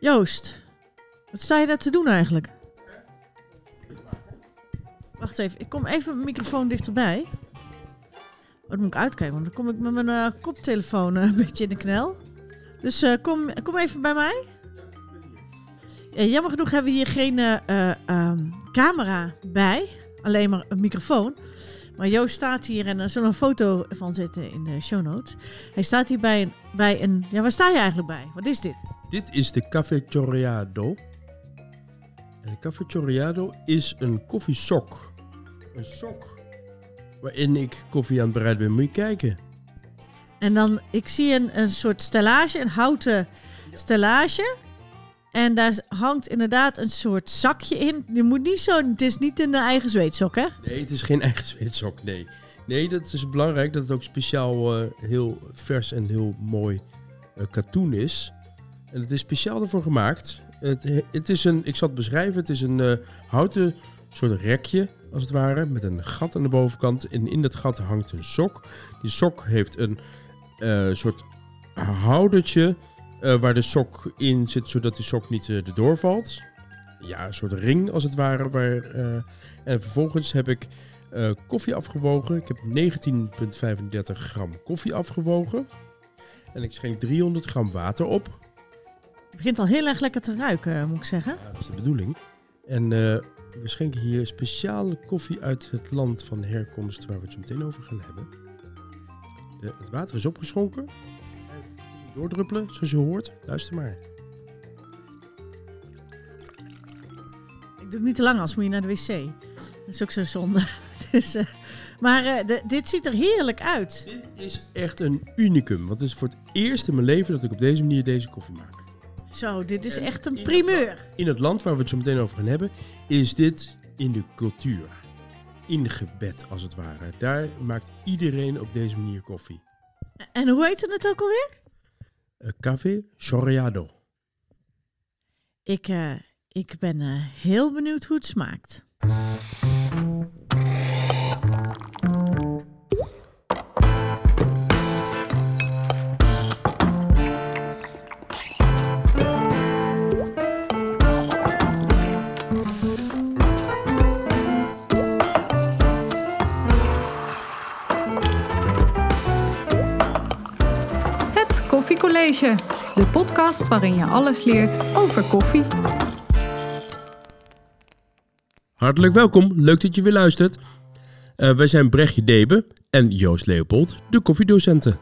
Joost, wat sta je daar te doen eigenlijk? Wacht even, ik kom even met mijn microfoon dichterbij. Dan moet ik uitkijken, want dan kom ik met mijn eh, koptelefoon eh, een beetje in de knel. Dus eh, kom, kom even bij mij. Ja, jammer genoeg hebben we hier geen eh, eh, ehm, camera bij, alleen maar een microfoon. Maar Joost staat hier en er zal een foto van zetten in de show notes. Hij staat hier bij een, bij een... Ja, waar sta je eigenlijk bij? Wat is dit? Dit is de Café Chorreado. En de Café Chorreado is een koffiesok. Een sok waarin ik koffie aan het bereiden ben. Moet je kijken. En dan, ik zie een, een soort stellage, een houten stellage. En daar hangt inderdaad een soort zakje in. Je moet niet zo, het is niet een eigen zweetsok, hè? Nee, het is geen eigen zweetsok, nee. Nee, dat is belangrijk dat het ook speciaal eh, heel vers en heel mooi eh, katoen is. En het is speciaal ervoor gemaakt. Het, het is een, ik zal het beschrijven, het is een eh, houten soort rekje, als het ware, met een gat aan de bovenkant. En in dat gat hangt een sok. Die sok heeft een eh, soort houdertje eh, waar de sok in zit, zodat die sok niet erdoor valt. Ja, een soort ring als het ware. Waar, en vervolgens heb ik koffie afgewogen. Ik heb 19,35 gram koffie afgewogen. En ik schenk 300 gram water op. Het begint al heel erg lekker te ruiken, moet ik zeggen. Ja, dat is de bedoeling. En we schenken hier speciale koffie uit het land van herkomst waar we het zo meteen over gaan hebben. De, het water is opgeschonken doordruppelen, zoals je hoort. Luister maar. Ik doe het niet te lang, als moet je naar de wc. Dat is ook zo zonde. Dus, uh, maar uh, de, dit ziet er heerlijk uit. Dit is echt een unicum. Want het is voor het eerst in mijn leven dat ik op deze manier deze koffie maak. Zo, dit is en echt een primeur. Het, in het land waar we het zo meteen over gaan hebben, is dit in de cultuur. Ingebed, als het ware. Daar maakt iedereen op deze manier koffie. En hoe heet het ook alweer? Café Chorreado. Ik, uh, ik ben uh, heel benieuwd hoe het smaakt. De podcast waarin je alles leert over koffie. Hartelijk welkom, leuk dat je weer luistert. Uh, wij zijn Brechtje Debe en Joost Leopold, de koffiedocenten.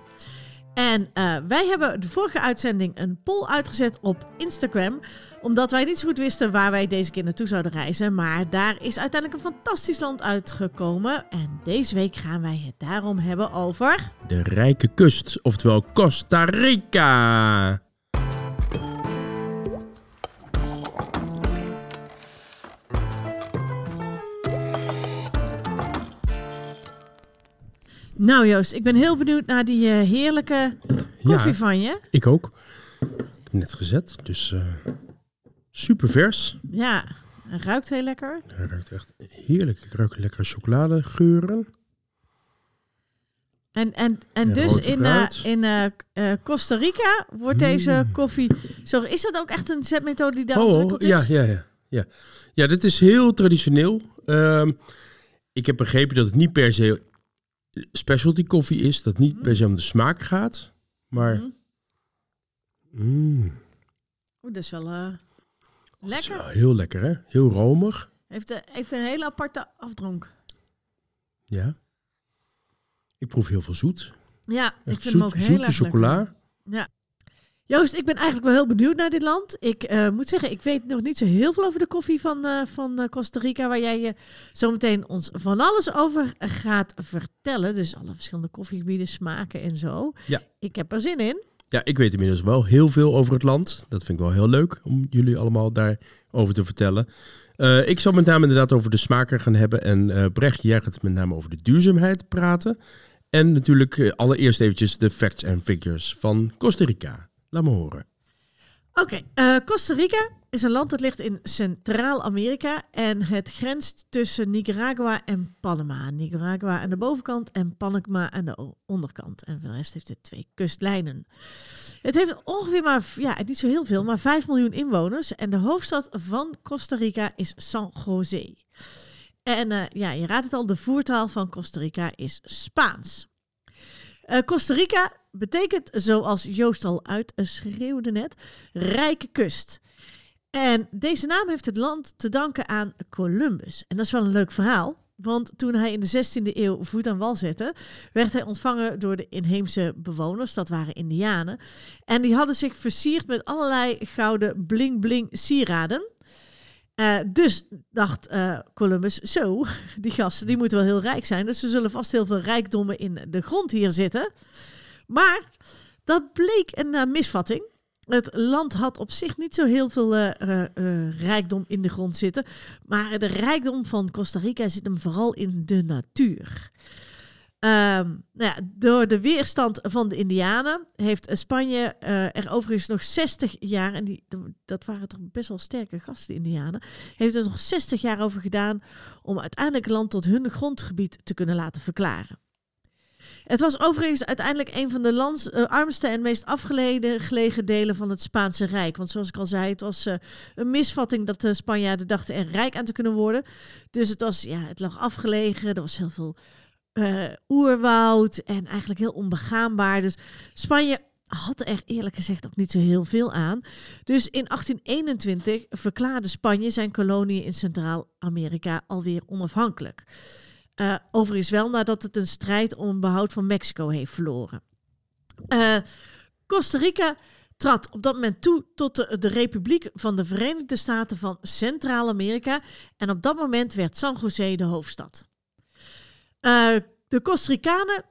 En uh, wij hebben de vorige uitzending een poll uitgezet op Instagram. Omdat wij niet zo goed wisten waar wij deze keer naartoe zouden reizen. Maar daar is uiteindelijk een fantastisch land uitgekomen. En deze week gaan wij het daarom hebben over. De Rijke Kust, oftewel Costa Rica. Nou Joost, ik ben heel benieuwd naar die uh, heerlijke koffie ja, van je. Ik ook. Ik heb net gezet, dus uh, super vers. Ja, ruikt heel lekker. Het ruikt echt heerlijk. Ik ruik lekkere chocoladegeuren. En, en, en, dus in, uh, in uh, Costa Rica wordt mm. deze koffie... Zo, is dat ook echt een zetmethode die daar oh, ontwikkeld is? Ja, ja, ja, ja. Ja, dit is heel traditioneel. Um, ik heb begrepen dat het niet per se specialty koffie is. Dat niet per se om de smaak gaat. Maar... Mhm. Mm. Oeh, dat is wel uh, lekker. Zo, heel lekker, hè? Heel romig. Heeft uh, even een hele aparte afdronk. Ja. Ik proef heel veel zoet. Ja, ik vind zoet, hem ook heel zoete erg chocola. lekker. Ja. Joost, ik ben eigenlijk wel heel benieuwd naar dit land. Ik uh, moet zeggen, ik weet nog niet zo heel veel over de koffie van, uh, van uh, Costa Rica, waar jij je zo meteen ons van alles over gaat vertellen. Dus alle verschillende koffiegebieden, smaken en zo. Ja. Ik heb er zin in. Ja, ik weet inmiddels wel heel veel over het land. Dat vind ik wel heel leuk om jullie allemaal daarover te vertellen. Uh, ik zal met name inderdaad over de smaker gaan hebben. En uh, Brecht, jij gaat met name over de duurzaamheid praten. En natuurlijk uh, allereerst eventjes de facts en figures van Costa Rica. Laat me horen. Oké, okay, Costa Rica is een land dat ligt in Centraal-Amerika en het grenst tussen Nicaragua en Panama. Nicaragua aan de bovenkant en Panama aan de onderkant. En voor de rest heeft het twee kustlijnen. Het heeft ongeveer maar, ja, niet zo heel veel, maar 5 miljoen inwoners. En de hoofdstad van Costa Rica is San José. En eh, ja, je raadt het al, de voertaal van Costa Rica is Spaans. Eh, Costa Rica betekent, zoals Joost al uitschreeuwde net, rijke kust. En deze naam heeft het land te danken aan Columbus. En dat is wel een leuk verhaal. Want toen hij in de 16e eeuw voet aan wal zette, werd hij ontvangen door de inheemse bewoners. Dat waren Indianen. En die hadden zich versierd met allerlei gouden bling-bling sieraden. Eh, dus dacht eh, Columbus, zo, die gasten die moeten wel heel rijk zijn. Dus er zullen vast heel veel rijkdommen in de grond hier zitten. Maar dat bleek een eh, misvatting. Het land had op zich niet zo heel veel eh, eh, rijkdom in de grond zitten. Maar de rijkdom van Costa Rica zit hem vooral in de natuur. Ehm, nou ja, door de weerstand van de Indianen heeft Spanje er overigens nog 60 jaar, en die, dat waren toch best wel sterke gasten, Indianen, heeft er nog 60 jaar over gedaan om uiteindelijk het land tot hun grondgebied te kunnen laten verklaren. Het was overigens uiteindelijk een van de lands, eh, armste en meest afgelegen gelegen delen van het Spaanse Rijk. Want zoals ik al zei, het was eh, een misvatting dat de Spanjaarden dachten er rijk aan te kunnen worden. Dus het, was, ja, het lag afgelegen, er was heel veel eh, oerwoud en eigenlijk heel onbegaanbaar. Dus Spanje had er eerlijk gezegd ook niet zo heel veel aan. Dus in 1821 verklaarde Spanje zijn koloniën in Centraal-Amerika alweer onafhankelijk. Uh, overigens wel nadat het een strijd om behoud van Mexico heeft verloren. Uh, Costa Rica trad op dat moment toe tot de, Republiek van de Verenigde Staten van Centraal-Amerika. En op dat moment werd San José de hoofdstad. Uh, de Costa Ricanen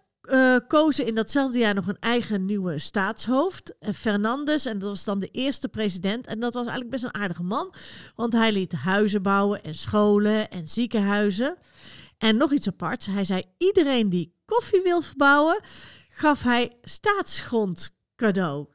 kozen in datzelfde jaar nog een eigen nieuwe staatshoofd, Fernandez. En dat was dan de eerste president. En dat was eigenlijk best een aardige man, want hij liet huizen bouwen en scholen en ziekenhuizen. En nog iets aparts, hij zei iedereen die koffie wil verbouwen, gaf hij staatsgrond cadeau.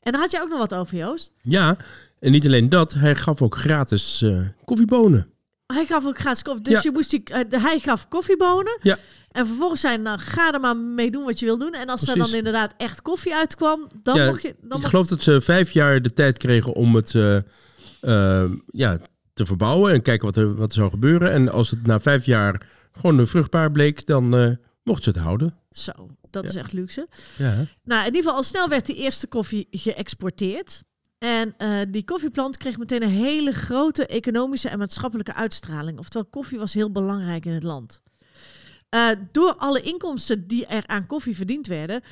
En daar had je ook nog wat over, Joost. Ja, en niet alleen dat, hij gaf ook gratis uh, koffiebonen. Hij gaf ook gratis koffie. Dus ja. je moest die, uh, hij gaf koffiebonen. Ja. En vervolgens zei nou, ga er maar mee doen wat je wil doen. En als Precies. er dan inderdaad echt koffie uitkwam, dan ja, mocht je... Dan ik geloof dat ze vijf jaar de tijd kregen om het uh, ja, te verbouwen en kijken wat er, wat er zou gebeuren. En als het na vijf jaar gewoon vruchtbaar bleek, dan uh, mocht ze het houden. Zo, dat ja. is echt luxe. Ja. Nou, in ieder geval al snel werd die eerste koffie geëxporteerd. En uh, die koffieplant kreeg meteen een hele grote economische en maatschappelijke uitstraling. Oftewel, koffie was heel belangrijk in het land. Uh, door alle inkomsten die er aan koffie verdiend werden,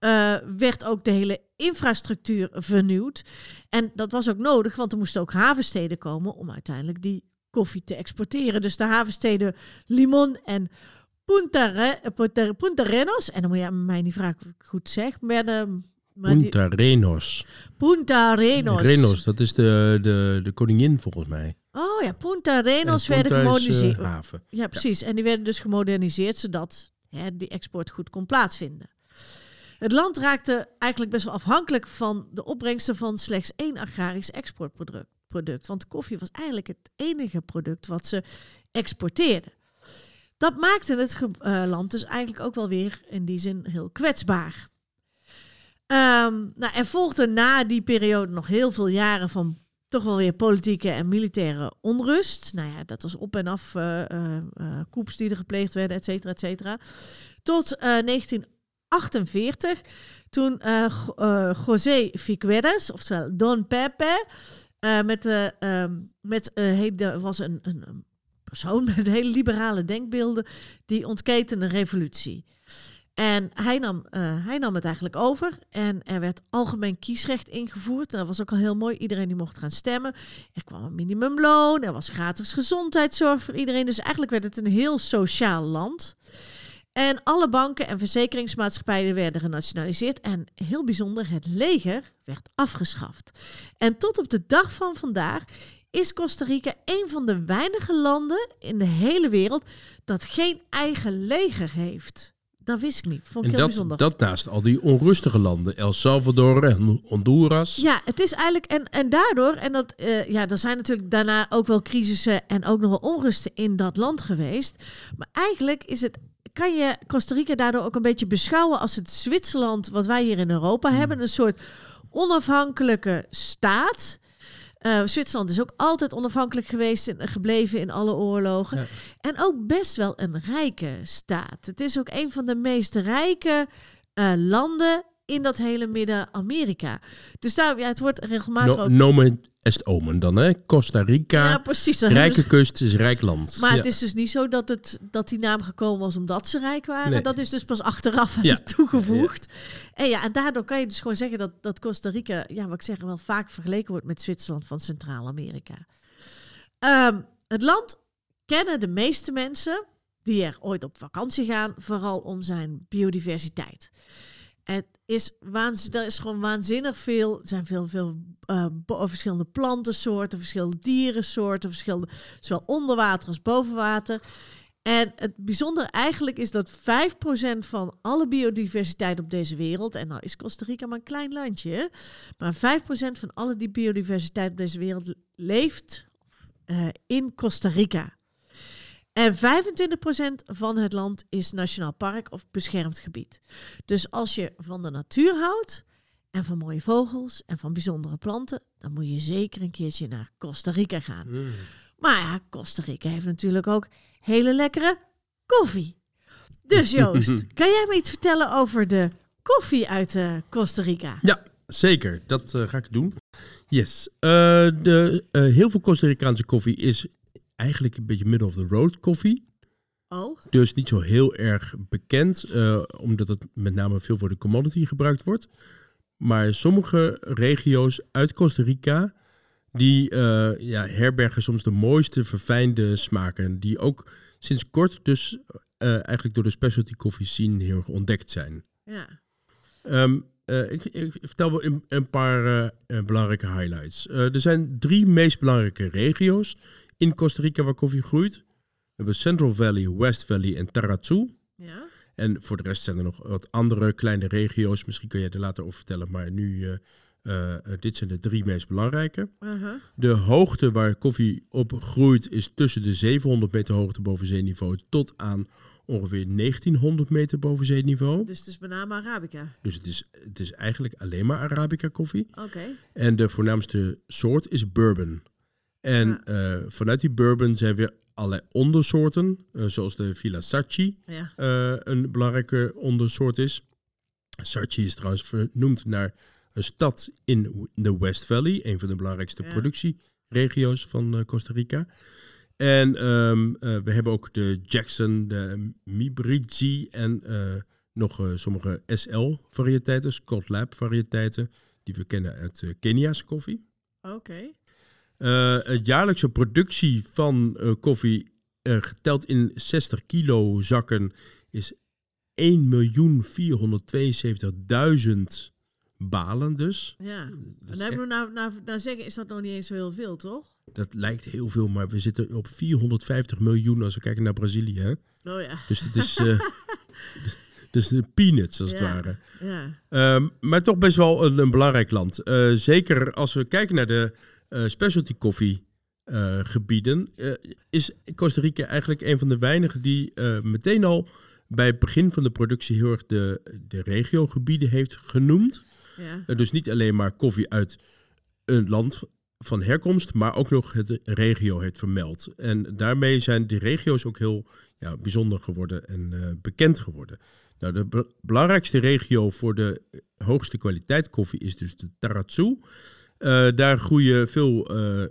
uh, werd ook de hele infrastructuur vernieuwd. En dat was ook nodig, want er moesten ook havensteden komen om uiteindelijk die koffie te exporteren. Dus de havensteden Limon en Punta, Re Punta, Punta Renos, en dan moet je mij niet vragen of ik het goed zeg, werden... Punta Renos. Punta Renos. Renos, dat is de, de, de koningin volgens mij. Oh ja, Punta Renos En werden gemoderniseerd. eh, haven. ja, precies. En die werden dus gemoderniseerd zodat hè, die export goed kon plaatsvinden. Het land raakte eigenlijk best wel afhankelijk van de opbrengsten van slechts één agrarisch exportproduct. Product, want koffie was eigenlijk het enige product wat ze exporteerden. Dat maakte het eh, land dus eigenlijk ook wel weer in die zin heel kwetsbaar. Ehm, nou, er volgden na die periode nog heel veel jaren van toch wel weer politieke en militaire onrust. Nou ja, dat was op en af eh, coups die er gepleegd werden, et cetera, et cetera. Tot eh, 1948, toen José Figueres, oftewel Don Pepe, eh, met, de, ehm, met eh, hele, was een, een, persoon met hele liberale denkbeelden, die ontketende een revolutie. En hij nam, eh, hij nam het eigenlijk over en er werd algemeen kiesrecht ingevoerd. En dat was ook al heel mooi. Iedereen die mocht gaan stemmen. Er kwam een minimumloon, er was gratis gezondheidszorg voor iedereen. Dus eigenlijk werd het een heel sociaal land. En alle banken en verzekeringsmaatschappijen werden genationaliseerd. En heel bijzonder, het leger werd afgeschaft. En tot op de dag van vandaag is Costa Rica een van de weinige landen in de hele wereld dat geen eigen leger heeft. dat wist ik niet. Vond En ik heel dat, bijzonder. dat naast al die onrustige landen. El Salvador en Honduras. Ja, het is eigenlijk, en, en daardoor, en dat, eh, ja, er zijn natuurlijk daarna ook wel crisissen en ook nog wel onrusten in dat land geweest. Maar eigenlijk is het, kan je Costa Rica daardoor ook een beetje beschouwen als het Zwitserland wat wij hier in Europa Hmm. hebben. Een soort onafhankelijke staat. Eh, Zwitserland is ook altijd onafhankelijk geweest en gebleven in alle oorlogen. Ja. En ook best wel een rijke staat. Het is ook een van de meest rijke eh, landen in dat hele Midden-Amerika. Dus daar, ja, het wordt regelmatig No, ook... nomen est omen dan, hè? Costa Rica. ja, precies. Rijke kust is rijk land. maar Ja. het is dus niet zo dat, het, dat die naam gekomen was omdat ze rijk waren. Nee. Dat is dus pas achteraf Ja. toegevoegd. En ja, en daardoor kan je dus gewoon zeggen dat, dat Costa Rica, ja, wat ik zeg, wel vaak vergeleken wordt met Zwitserland van Centraal-Amerika. Ehm, het land kennen de meeste mensen die er ooit op vakantie gaan, vooral om zijn biodiversiteit. Het is, waanz- er is gewoon waanzinnig veel. Er zijn veel, veel eh, bo- verschillende plantensoorten, verschillende dierensoorten, verschillende, zowel onder water als boven water. En het bijzondere eigenlijk is dat 5% van alle biodiversiteit op deze wereld, en nou is Costa Rica maar een klein landje, maar 5% van alle die biodiversiteit op deze wereld leeft eh, in Costa Rica. En 25% van het land is nationaal park of beschermd gebied. Dus als je van de natuur houdt en van mooie vogels en van bijzondere planten, dan moet je zeker een keertje naar Costa Rica gaan. Mm. Maar ja, Costa Rica heeft natuurlijk ook hele lekkere koffie. Dus Joost, kan jij me iets vertellen over de koffie uit eh, Costa Rica? Ja, zeker. Dat eh, ga ik doen. Yes. Eh, de, heel veel Costa Ricaanse koffie is eigenlijk een beetje middle of the road koffie. Oh, Dus niet zo heel erg bekend, eh, omdat het met name veel voor de commodity gebruikt wordt. Maar sommige regio's uit Costa Rica, die eh, ja, herbergen soms de mooiste verfijnde smaken. Die ook sinds kort dus eh, eigenlijk door de specialty coffee scene heel erg ontdekt zijn. ja. Ehm, eh, ik, ik vertel wel een, een paar belangrijke highlights. Er zijn drie meest belangrijke regio's in Costa Rica waar koffie groeit. We hebben Central Valley, West Valley en Tarrazú. Ja. En voor de rest zijn er nog wat andere kleine regio's. Misschien kun je er later over vertellen, maar nu, eh, dit zijn de drie meest belangrijke. Uh-huh. De hoogte waar koffie op groeit is tussen de 700 meter hoogte boven zeeniveau tot aan ongeveer 1900 meter boven zeeniveau. Dus het is met name Arabica. Dus het is, het is eigenlijk alleen maar Arabica koffie. Oké. En de voornaamste soort is bourbon. En Ja. eh, vanuit die bourbon zijn weer allerlei ondersoorten, eh, zoals de Villa Sacchi, Ja. eh, een belangrijke ondersoort is. Sacchi is trouwens vernoemd naar een stad in de West Valley, een van de belangrijkste Ja. productieregio's van Costa Rica. En ehm, eh, we hebben ook de Jackson, de Mibrizzi en nog sommige SL-variëteiten, Scott Lab variëteiten, die we kennen uit Kenia's koffie. Oké. Eh, het jaarlijkse productie van eh, koffie, eh, geteld in 60 kilo zakken, is 1.472.000 balen dus. Ja. Dat, En hebben we nou, nou, nou zeggen, is dat nog niet eens zo heel veel, toch? dat lijkt heel veel, maar we zitten op 450 miljoen als we kijken naar Brazilië. Hè? Oh ja. Dus het is, eh, dus de peanuts als het ware. Ja. Ehm, maar toch best wel een, een belangrijk land. Eh, zeker als we kijken naar de eh, specialty koffie eh, gebieden, eh, is Costa Rica eigenlijk een van de weinigen die eh, meteen al bij het begin van de productie heel erg de, de regiogebieden heeft genoemd. Ja. Eh, dus niet alleen maar koffie uit een land van herkomst, maar ook nog het regio heeft vermeld. En daarmee zijn die regio's ook heel ja, bijzonder geworden en eh, bekend geworden. Nou, de be- belangrijkste regio voor de hoogste kwaliteit koffie is dus de Tarrazú. Eh, daar groeien veel eh, eh,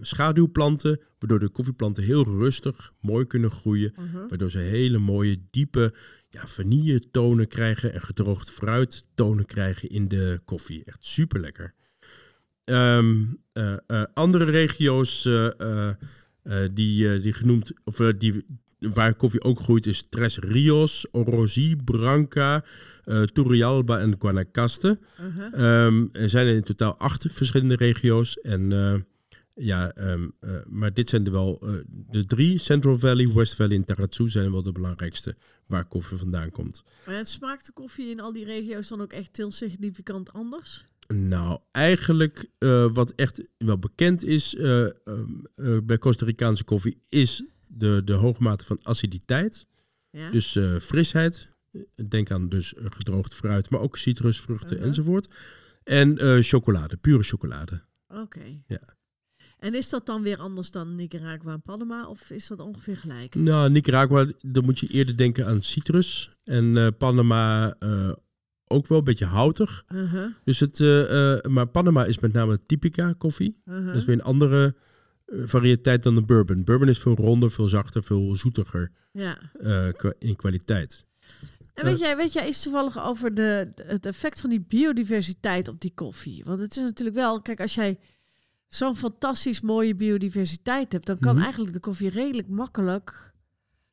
schaduwplanten, waardoor de koffieplanten heel rustig, mooi kunnen groeien. Mhm. Waardoor ze hele mooie, diepe ja, vanilletonen krijgen en gedroogd fruittonen krijgen in de koffie. Echt super lekker. andere regio's die, die genoemd, of die, waar koffie ook groeit, is Tres Rios, Orosi, Branca, Turrialba en Guanacaste. Uh-huh. Ehm, er zijn in totaal acht verschillende regio's. En eh, Ja, ehm, eh, maar dit zijn er wel de drie. Central Valley, West Valley en Tarrazú zijn wel de belangrijkste waar koffie vandaan komt. Maar het smaakt de koffie in al die regio's dan ook echt heel significant anders? Nou, eigenlijk wat echt wel bekend is eh, ehm, eh, bij Costa Ricaanse koffie is de, de hoge mate van aciditeit. Ja? Dus frisheid. Denk aan dus eh, gedroogd fruit, maar ook citrusvruchten Mhm. enzovoort. En eh, chocolade, pure chocolade. Oké. Ja. En is dat dan weer anders dan Nicaragua en Panama? Of is dat ongeveer gelijk? Nou, Nicaragua, dan moet je eerder denken aan citrus. En eh, Panama ook wel een beetje houtig. Uh-huh, Dus het, maar Panama is met name typica koffie. uh-huh. Dat is weer een andere variëteit dan de bourbon. Bourbon is veel ronder, veel zachter, veel zoetiger Ja. in kwaliteit. En weet jij, weet jij iets toevallig over de, het effect van die biodiversiteit op die koffie? Want het is natuurlijk wel, kijk, als jij zo'n fantastisch mooie biodiversiteit hebt, dan kan Mhm. eigenlijk de koffie redelijk makkelijk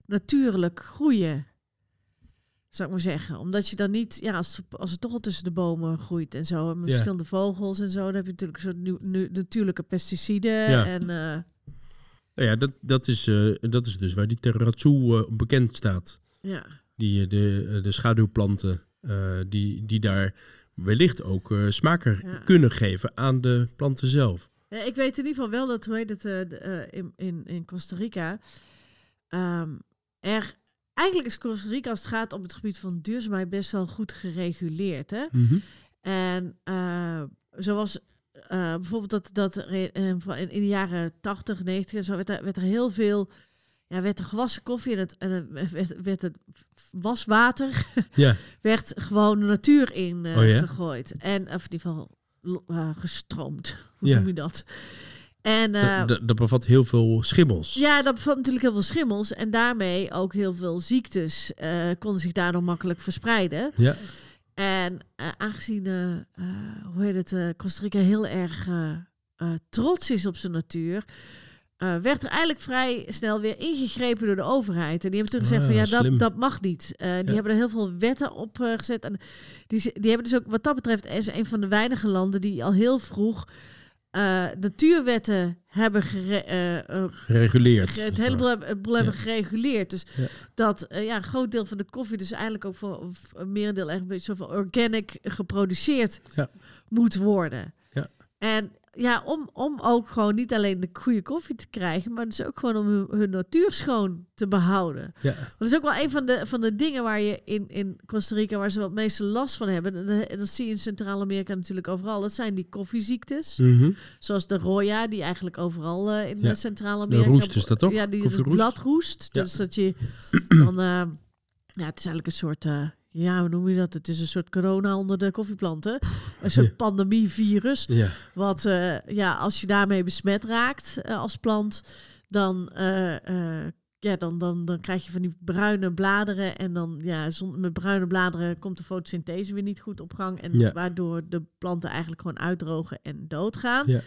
natuurlijk groeien. Zou ik maar zeggen. Omdat je dan niet, ja, als, als het toch al tussen de bomen groeit en zo, en verschillende vogels en zo, dan heb je natuurlijk een soort nu- natuurlijke pesticiden. Ja. En eh, Nou ja, dat, dat, is, eh, dat is dus waar die terrazzo eh, bekend staat. ja. Die, eh, de, eh, de schaduwplanten eh, die, die daar wellicht ook smaker Ja. kunnen geven aan de planten zelf. Ja, ik weet in ieder geval wel dat, hoe heet het, de, in, in, in Costa Rica, ehm, er, eigenlijk is Costa Rica als het gaat om het gebied van duurzaamheid best wel goed gereguleerd. Hè? En eh, zoals bijvoorbeeld dat, dat in, in, in de jaren 80, 90 en zo werd er, werd er heel veel, ja, werd er gewassen koffie en het, en het werd, werd het waswater Ja, werd gewoon de natuur in eh, Oh ja? gegooid. En, of in ieder geval eh, gestroomd. Hoe Ja. noem je dat? En eh, dat, dat, dat bevat heel veel schimmels. ja, dat bevat natuurlijk heel veel schimmels. En daarmee ook heel veel ziektes konden zich daardoor makkelijk verspreiden. Ja. En aangezien, hoe heet het, Costa Rica heel erg trots is op zijn natuur... eh, werd er eigenlijk vrij snel weer ingegrepen door de overheid. En die hebben toen gezegd van Ah, ja, slim. dat, dat mag niet. Eh, die Ja. hebben er heel veel wetten op eh, gezet. En die, die hebben dus ook, wat dat betreft, is een van de weinige landen die al heel vroeg natuurwetten hebben gere, Gereguleerd. het hele boel, hebben- Ja. gereguleerd. Dus Ja. dat ja, een groot deel van de koffie, dus eigenlijk ook voor een merendeel echt een beetje zo van organic geproduceerd moet worden. Ja. En ja, om, om ook gewoon niet alleen de goede koffie te krijgen, maar dus ook gewoon om hun, hun natuur schoon te behouden. Ja. Dat is ook wel een van de, van de dingen waar je in, in Costa Rica, waar ze wel het meeste last van hebben. En dat, dat zie je in Centraal-Amerika natuurlijk overal. Dat zijn die koffieziektes. Mhm. Zoals de roya, die eigenlijk overal eh, in Ja. eh, Centraal-Amerika... De roest is dat toch? Ja, die bladroest. Ja. Dus dat je dan... eh, ja, het is eigenlijk een soort... ja, hoe noem je dat? Het is een soort corona onder de koffieplanten. Een soort pandemievirus. Ja. Wat, eh, ja, als je daarmee besmet raakt eh, als plant, dan, eh, ja, dan, dan, dan krijg je van die bruine bladeren. En dan, ja, met bruine bladeren komt de fotosynthese weer niet goed op gang. En Ja. waardoor de planten eigenlijk gewoon uitdrogen en doodgaan. Ja.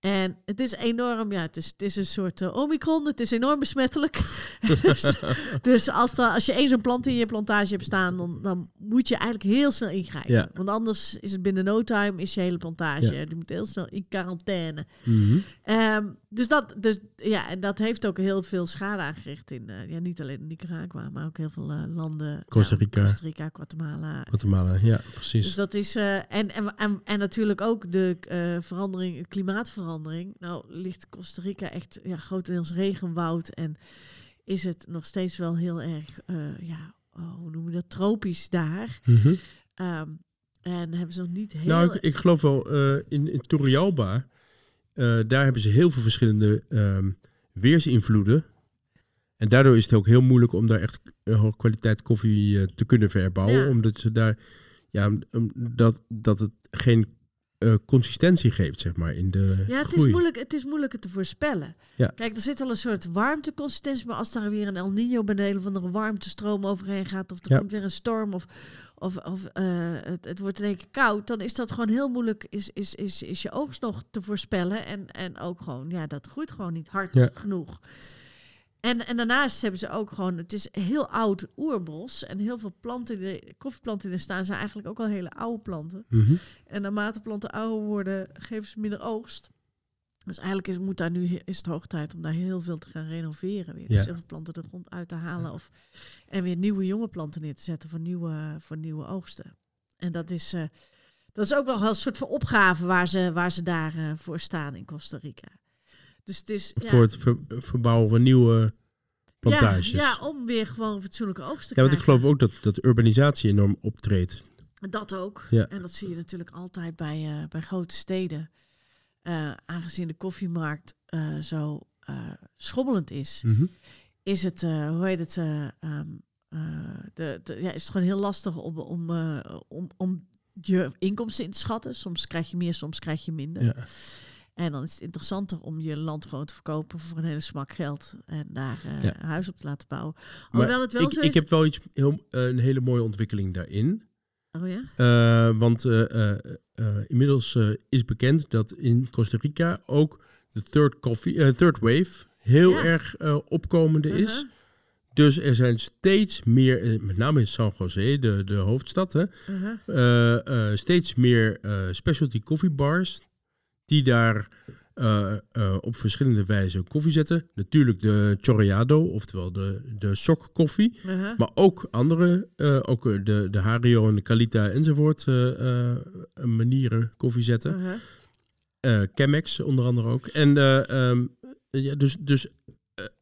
En het is enorm, ja, het is, het is een soort eh, omicron. Het is enorm besmettelijk. dus dus als, da- als je één zo'n plant in je plantage hebt staan, dan, dan moet je eigenlijk heel snel ingrijpen. Ja. Want anders is het binnen no time is je hele plantage. Ja. Die moet heel snel in quarantaine. Mhm. Ehm, dus, dat, dus ja, en dat heeft ook heel veel schade aangericht in, eh, ja, niet alleen in Nicaragua, maar ook heel veel eh, landen. Costa Ja, Rica. Costa Rica, Guatemala. Guatemala, ja, precies. Dus dat is, en, en, en, en natuurlijk ook de verandering, klimaatverandering. Nou ligt Costa Rica echt ja, grotendeels regenwoud en is het nog steeds wel heel erg, eh, ja, oh, hoe noem je dat, tropisch daar. Mhm. Ehm, en hebben ze nog niet heel... Nou, ik, ik geloof wel eh, in, in Turrialba, eh, daar hebben ze heel veel verschillende ehm, weersinvloeden. En daardoor is het ook heel moeilijk om daar echt een hoge kwaliteit koffie te kunnen verbouwen. Ja. Omdat ze daar, ja, dat, dat het geen eh, consistentie geeft, zeg maar, in de Ja, het is, moeilijk, het is moeilijker te voorspellen. Ja. Kijk, er zit al een soort warmteconsistentie, maar als daar weer een El Nino beneden van een warmtestroom overheen gaat, of er Ja. komt weer een storm, of, of, of eh, het, het wordt in één keer koud, dan is dat gewoon heel moeilijk, is, is, is, is je oogst nog te voorspellen. En, en ook gewoon, ja, dat groeit gewoon niet hard Ja. genoeg. En, en daarnaast hebben ze ook gewoon, het is heel oud oerbos en heel veel planten, die, koffieplanten die er staan, zijn eigenlijk ook al hele oude planten. Mhm. En naarmate planten ouder worden, geven ze minder oogst. Dus eigenlijk is, moet daar nu, is het hoog tijd om daar heel veel te gaan renoveren weer. Ja. Dus heel veel planten de grond uit te halen. Of, en weer nieuwe jonge planten neer te zetten voor nieuwe, voor nieuwe oogsten. En dat is, eh, dat is ook wel een soort van opgave waar ze, waar ze daar eh, voor staan in Costa Rica. Dus het is... ja, Voor het ver- verbouwen van nieuwe plantages. Ja, ja, om weer gewoon fatsoenlijke oogst te Ja, want ik krijgen. geloof ook dat, dat urbanisatie enorm optreedt. Dat ook. Ja. En dat zie je natuurlijk altijd bij, eh, bij grote steden. Eh, aangezien de koffiemarkt eh, zo schommelend is, Mhm. is het, hoe heet het, eh, ehm, eh, de, de, ja, is het gewoon heel lastig om, om, om, om je inkomsten in te schatten. Soms krijg je meer, soms krijg je minder. Ja. En dan is het interessanter om je land gewoon te verkopen voor een hele smak geld en daar eh, Ja. een huis op te laten bouwen. Maar Alhoewel het wel ik, zo ik is. heb wel iets heel, eh, een hele mooie ontwikkeling daarin. Oh ja? Eh, want eh, eh, eh, inmiddels eh, is bekend dat in Costa Rica ook de third, coffee, eh, third wave heel Ja. erg eh, opkomende is. Uh-huh, Dus er zijn steeds meer, eh, met name in San Jose, de, de hoofdstad, hè, uh-huh. eh, eh, steeds meer eh, specialty coffee bars die daar eh, eh, op verschillende wijzen koffie zetten. Natuurlijk de chorreado, oftewel de, de sokkoffie. uh-huh. Maar ook andere, eh, ook de, de Hario en de Calita enzovoort manieren koffie zetten. Eh Chemex onder andere ook. En eh, ehm, ja, dus, dus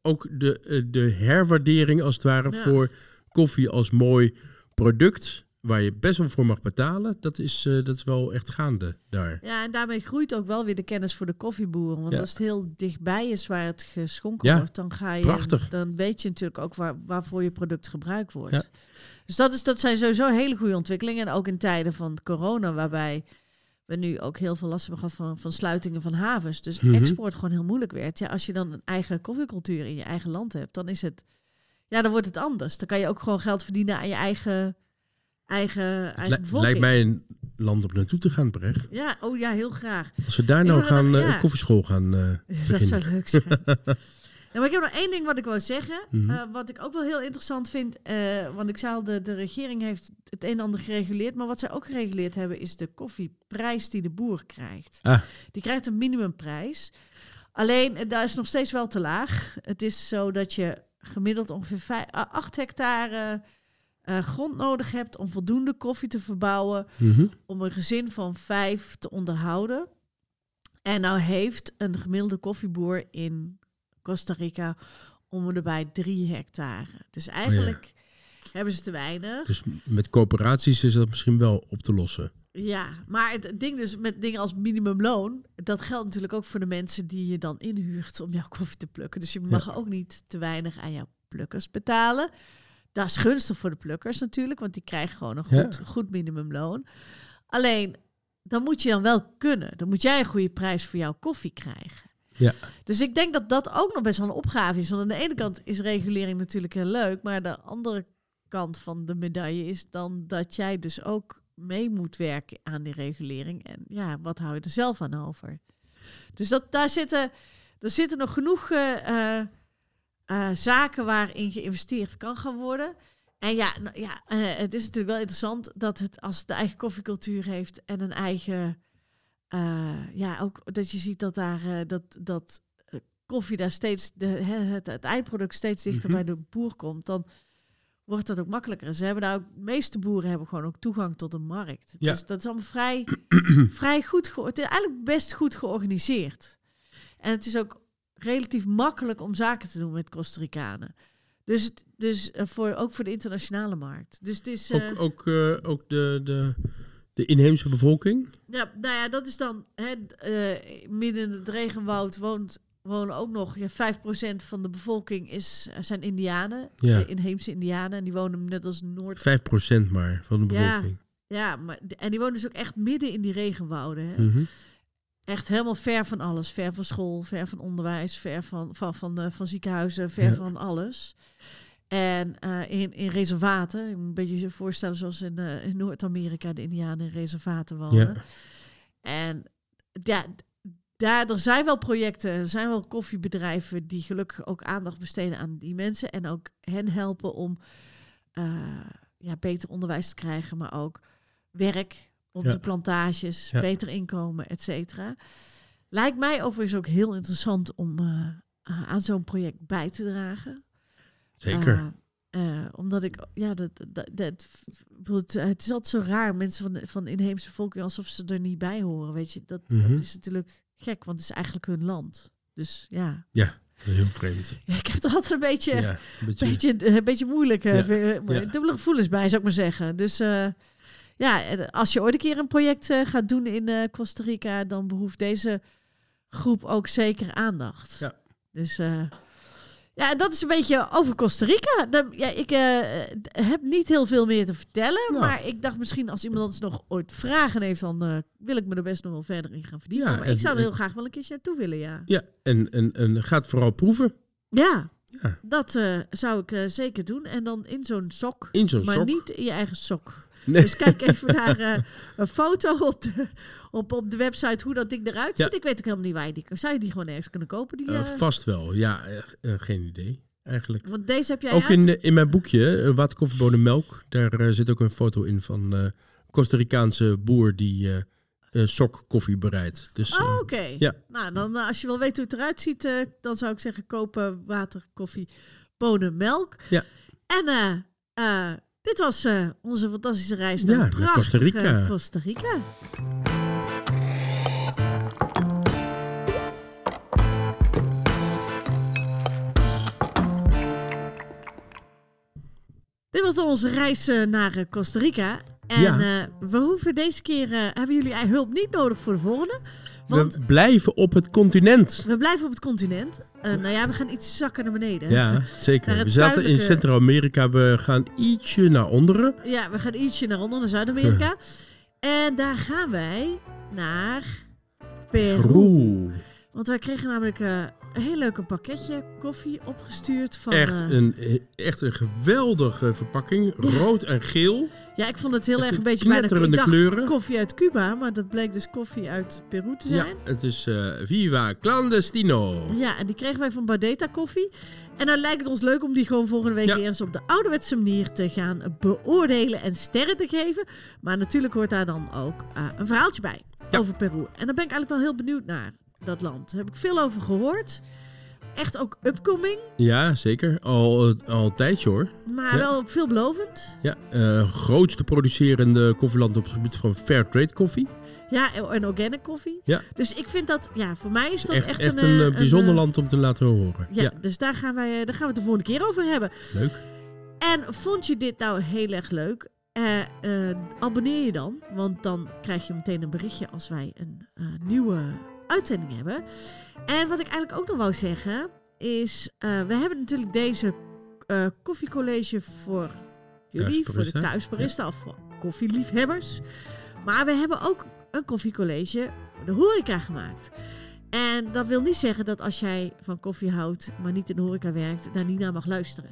ook de, de herwaardering als het ware Ja. voor koffie als mooi product, waar je best wel voor mag betalen, dat is, eh, dat is wel echt gaande daar. Ja, en daarmee groeit ook wel weer de kennis voor de koffieboeren. Want Ja. als het heel dichtbij is waar het geschonken Ja, wordt, dan ga je. prachtig. Dan weet je natuurlijk ook waar, waarvoor je product gebruikt wordt. Ja. Dus dat, is, dat zijn sowieso hele goede ontwikkelingen. En ook in tijden van corona, waarbij we nu ook heel veel last hebben gehad van, van sluitingen van havens. Dus Mhm. export gewoon heel moeilijk werd. Ja, als je dan een eigen koffiecultuur in je eigen land hebt, dan is het. Ja, dan wordt het anders. Dan kan je ook gewoon geld verdienen aan je eigen, eigen, eigen Li- bevolking. lijkt mij een land om naartoe te gaan, Brecht. Ja, oh ja, heel graag. Als we daar nou gaan, eh, ja. een koffieschool gaan eh, Dat zou leuk zijn. Ja, maar ik heb nog één ding wat ik wil zeggen. Mhm. eh, wat ik ook wel heel interessant vind. want ik zei al, de, de regering heeft het een en ander gereguleerd. Maar wat zij ook gereguleerd hebben, is de koffieprijs die de boer krijgt. Ah. Die krijgt een minimumprijs. Alleen, daar is nog steeds wel te laag. Het is zo dat je gemiddeld ongeveer vijf, ah, acht hectare eh, grond nodig hebt om voldoende koffie te verbouwen Mhm. om een gezin van vijf te onderhouden. En nou heeft een gemiddelde koffieboer in Costa Rica om en bij drie hectare. Dus eigenlijk hebben ze te weinig. Dus met coöperaties is dat misschien wel op te lossen. Ja, maar het ding dus met dingen als minimumloon, dat geldt natuurlijk ook voor de mensen die je dan inhuurt om jouw koffie te plukken. Dus je mag ook niet te weinig aan jouw plukkers betalen. Dat is gunstig voor de plukkers natuurlijk, want die krijgen gewoon een Ja. goed, goed minimumloon. Alleen, dan moet je dan wel kunnen. Dan moet jij een goede prijs voor jouw koffie krijgen. Ja. Dus ik denk dat dat ook nog best wel een opgave is. Want aan de ene kant is regulering natuurlijk heel leuk, maar de andere kant van de medaille is dan dat jij dus ook mee moet werken aan die regulering. En ja, wat hou je er zelf aan over? Dus dat, daar zitten, er zitten nog genoeg eh, eh, zaken waarin geïnvesteerd kan gaan worden. En ja, nou, ja eh, het is natuurlijk wel interessant dat het als het de eigen koffiecultuur heeft en een eigen. eh, ja, ook dat je ziet dat daar dat, dat koffie daar steeds, de, het, het eindproduct steeds dichter Mhm. bij de boer komt, dan wordt dat ook makkelijker. En ze hebben daar ook, de meeste boeren hebben gewoon ook toegang tot een markt. Ja. Dus dat is allemaal vrij, vrij goed, het is eigenlijk best goed georganiseerd. En het is ook relatief makkelijk om zaken te doen met Costa Ricanen. Dus, dus eh, voor, ook voor de internationale markt. Dus het is, eh, Ook, ook, eh, ook de, de, de inheemse bevolking. ja, nou ja, dat is dan hè, midden in het regenwoud woont, wonen ook nog ja, 5% van de bevolking is, zijn Indianen, Ja. de inheemse Indianen. En die wonen net als Noord. 5% maar van de Ja. bevolking. Ja, maar, en die wonen dus ook echt midden in die regenwouden. Hè? Mhm. Echt helemaal ver van alles. Ver van school, ver van onderwijs, ver van, van, van, eh, van ziekenhuizen, ver Ja. van alles. En eh, in, in reservaten, een beetje je voorstellen zoals in, eh, in Noord-Amerika de Indianen in reservaten wonen. Ja. En ja, daar er zijn wel projecten, er zijn wel koffiebedrijven die gelukkig ook aandacht besteden aan die mensen en ook hen helpen om ja, beter onderwijs te krijgen, maar ook werk op Ja. de plantages, Ja. beter inkomen, et cetera. Lijkt mij overigens ook heel interessant om eh, eh, aan zo'n project bij te dragen. Zeker. Eh, omdat ik, ja, dat, dat, dat, het, het is altijd zo raar, mensen van, de- van de inheemse volken, alsof ze er niet bij horen, weet je. Dat, Mhm. dat is natuurlijk gek, want het is eigenlijk hun land. Dus ja, Heel vreemd. Ja, ik heb er altijd een beetje, Ja, een beetje. beetje, een beetje moeilijk, Ja. Ja. dubbele gevoelens bij, zou ik maar zeggen. Dus eh, ja, en als je ooit een keer een project eh, gaat doen in eh, Costa Rica, dan behoeft deze groep ook zeker aandacht. Ja. Dus eh, ja, dat is een beetje over Costa Rica. Dan, ja, ik eh, heb niet heel veel meer te vertellen, Nou. maar ik dacht misschien als iemand anders nog ooit vragen heeft, dan eh, wil ik me er best nog wel verder in gaan verdiepen. Ja, maar en- ik zou er en- heel graag wel een keertje naartoe willen, ja. Ja, en, en, en gaat vooral proeven. Ja, Ja. dat eh, zou ik eh, zeker doen. En dan in zo'n sok. In zo'n maar sok. niet in je eigen sok. Nee. Dus kijk even naar eh, een foto op de, op, op de website hoe dat ding eruit Ja. ziet. Ik weet ook helemaal niet waar je die kan. Zou je die gewoon ergens kunnen kopen? Die, Eh, eh, vast wel. Ja, geen idee. Eigenlijk. want deze heb jij Ook uit. in, de- in mijn boekje, uh, Waterkoffiebonen Melk, daar zit ook een foto in van eh Costa Ricaanse boer die eh, sok koffie bereidt. Dus Oh, Oké. ja. Nou, dan als je wil weten hoe het eruit ziet, dan zou ik zeggen kopen water, koffie, bonen, melk. Ja. En dit was eh, onze fantastische reis naar Ja, naar Costa Rica. Costa Rica. Dit was dan onze reis eh, naar eh, Costa Rica. En Ja. eh, we hoeven deze keer, eh, hebben jullie hulp niet nodig voor de volgende. Want we blijven op het continent. we blijven op het continent. Eh, nou ja, we gaan iets zakken naar beneden. Ja, zeker. We zaten in Centraal-Amerika. We gaan ietsje naar onderen. Ja, we gaan ietsje naar onder, naar Zuid-Amerika. En daar gaan wij naar Peru. Peru. Want wij kregen namelijk een heel leuk pakketje koffie opgestuurd van... Echt eh, een, echt een geweldige verpakking. Rood en geel. ja, ik vond het heel erg een beetje bijna... Knetterende dacht kleuren. koffie uit Cuba, maar dat bleek dus koffie uit Peru te Ja, zijn. het is eh, Viva Clandestino. Ja, en die kregen wij van Bardeta Koffie. En dan lijkt het ons leuk om die gewoon volgende week Ja. weer eens op de ouderwetse manier te gaan beoordelen en sterren te geven. Maar natuurlijk hoort daar dan ook eh, een verhaaltje bij Ja. over Peru. En daar ben ik eigenlijk wel heel benieuwd naar, dat land. Daar heb ik veel over gehoord. Echt ook upcoming, Ja, zeker. Al, eh, al een tijdje hoor. maar Ja. wel ook veelbelovend. Ja, eh, grootste producerende koffieland op het gebied van fair trade koffie. Ja, en, organic koffie. Ja. Dus ik vind dat, ja, voor mij is dat Echt, echt, echt een, een, eh, eh, bijzonder land om te laten horen. Ja, Ja, dus daar gaan, wij, daar gaan we het de volgende keer over hebben. leuk. En vond je dit nou heel erg leuk? Abonneer je dan, want dan krijg je meteen een berichtje als wij een nieuwe uitzending hebben. En wat ik eigenlijk ook nog wou zeggen is, eh, we hebben natuurlijk deze eh, koffiecollege voor jullie, voor de Thuisbarista. thuisbarista of voor koffieliefhebbers. Maar we hebben ook een koffiecollege voor de horeca gemaakt. En dat wil niet zeggen dat als jij van koffie houdt, maar niet in de horeca werkt, daar niet naar mag luisteren.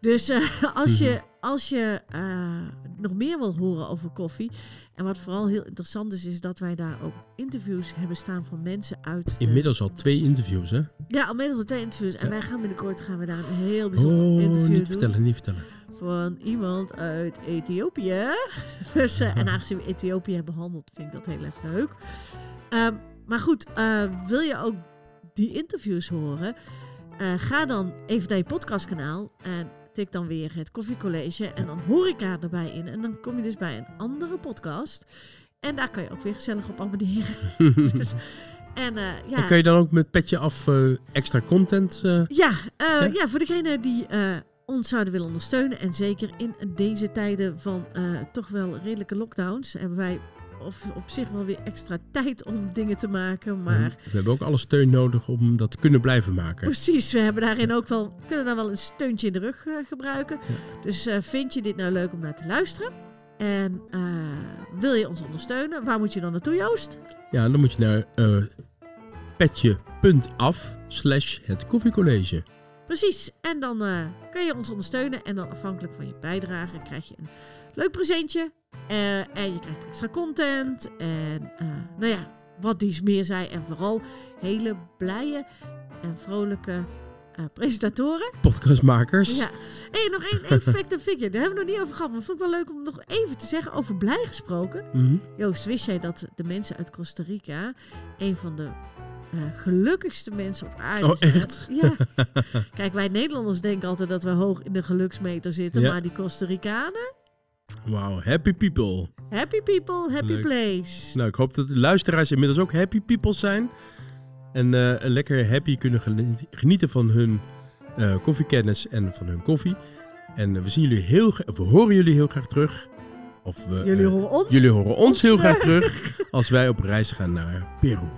Dus eh, als je, als je eh, nog meer wil horen over koffie. En wat vooral heel interessant is, is dat wij daar ook interviews hebben staan van mensen uit. de- Inmiddels al twee interviews, hè? Ja, inmiddels al twee interviews. En wij gaan binnenkort gaan we daar een heel bijzonder Oh, interview niet doen. vertellen, niet vertellen. Van iemand uit Ethiopië. dus, eh, en aangezien we Ethiopië hebben behandeld, vind ik dat heel erg leuk. Ehm, maar goed, eh, wil je ook die interviews horen? Ga dan even naar je podcastkanaal en tik dan weer het koffiecollege en dan horeca erbij in. En dan kom je dus bij een andere podcast. En daar kan je ook weer gezellig op abonneren. dus, en eh, ja, En kan je dan ook met petje af eh, extra content? eh, ja, Ja? ja? voor degenen die ons zouden willen ondersteunen. En zeker in deze tijden van toch wel redelijke lockdowns. Hebben wij of, op zich wel weer extra tijd om dingen te maken. Maar We hebben ook alle steun nodig om dat te kunnen blijven maken. precies, we hebben daarin ook wel, kunnen daar wel een steuntje in de rug eh, gebruiken. Dus eh, vind je dit nou leuk om naar te luisteren? En eh, wil je ons ondersteunen? Waar moet je dan naartoe, Joost? Ja, dan moet je naar petje.af slash het koffiecollege. Precies. En dan kan je ons ondersteunen. En dan afhankelijk van je bijdrage krijg je een leuk presentje. Eh, en je krijgt extra content. En eh, nou ja, wat dies meer zei. En vooral hele blije en vrolijke eh, presentatoren. Podcastmakers. Ja. Hey, nog één één fact en figure. Daar hebben we nog niet over gehad. Maar vond ik wel leuk om nog even te zeggen. Over blij gesproken. Mhm. Joost, wist jij dat de mensen uit Costa Rica een van de gelukkigste mensen op aarde Oh, zijn? echt? Ja. Kijk, wij Nederlanders denken altijd dat we hoog in de geluksmeter zitten. Ja. Maar die Costa Ricanen, Wauw, happy people. happy people, happy Leuk. place. Nou, ik hoop dat de luisteraars inmiddels ook happy people zijn. En eh, lekker happy kunnen geni- genieten van hun eh, koffiekennis en van hun koffie. En we zien jullie heel we horen jullie heel graag terug. Of we, Jullie eh, horen ons. jullie horen ons Ons heel graag terug als wij op reis gaan naar Peru.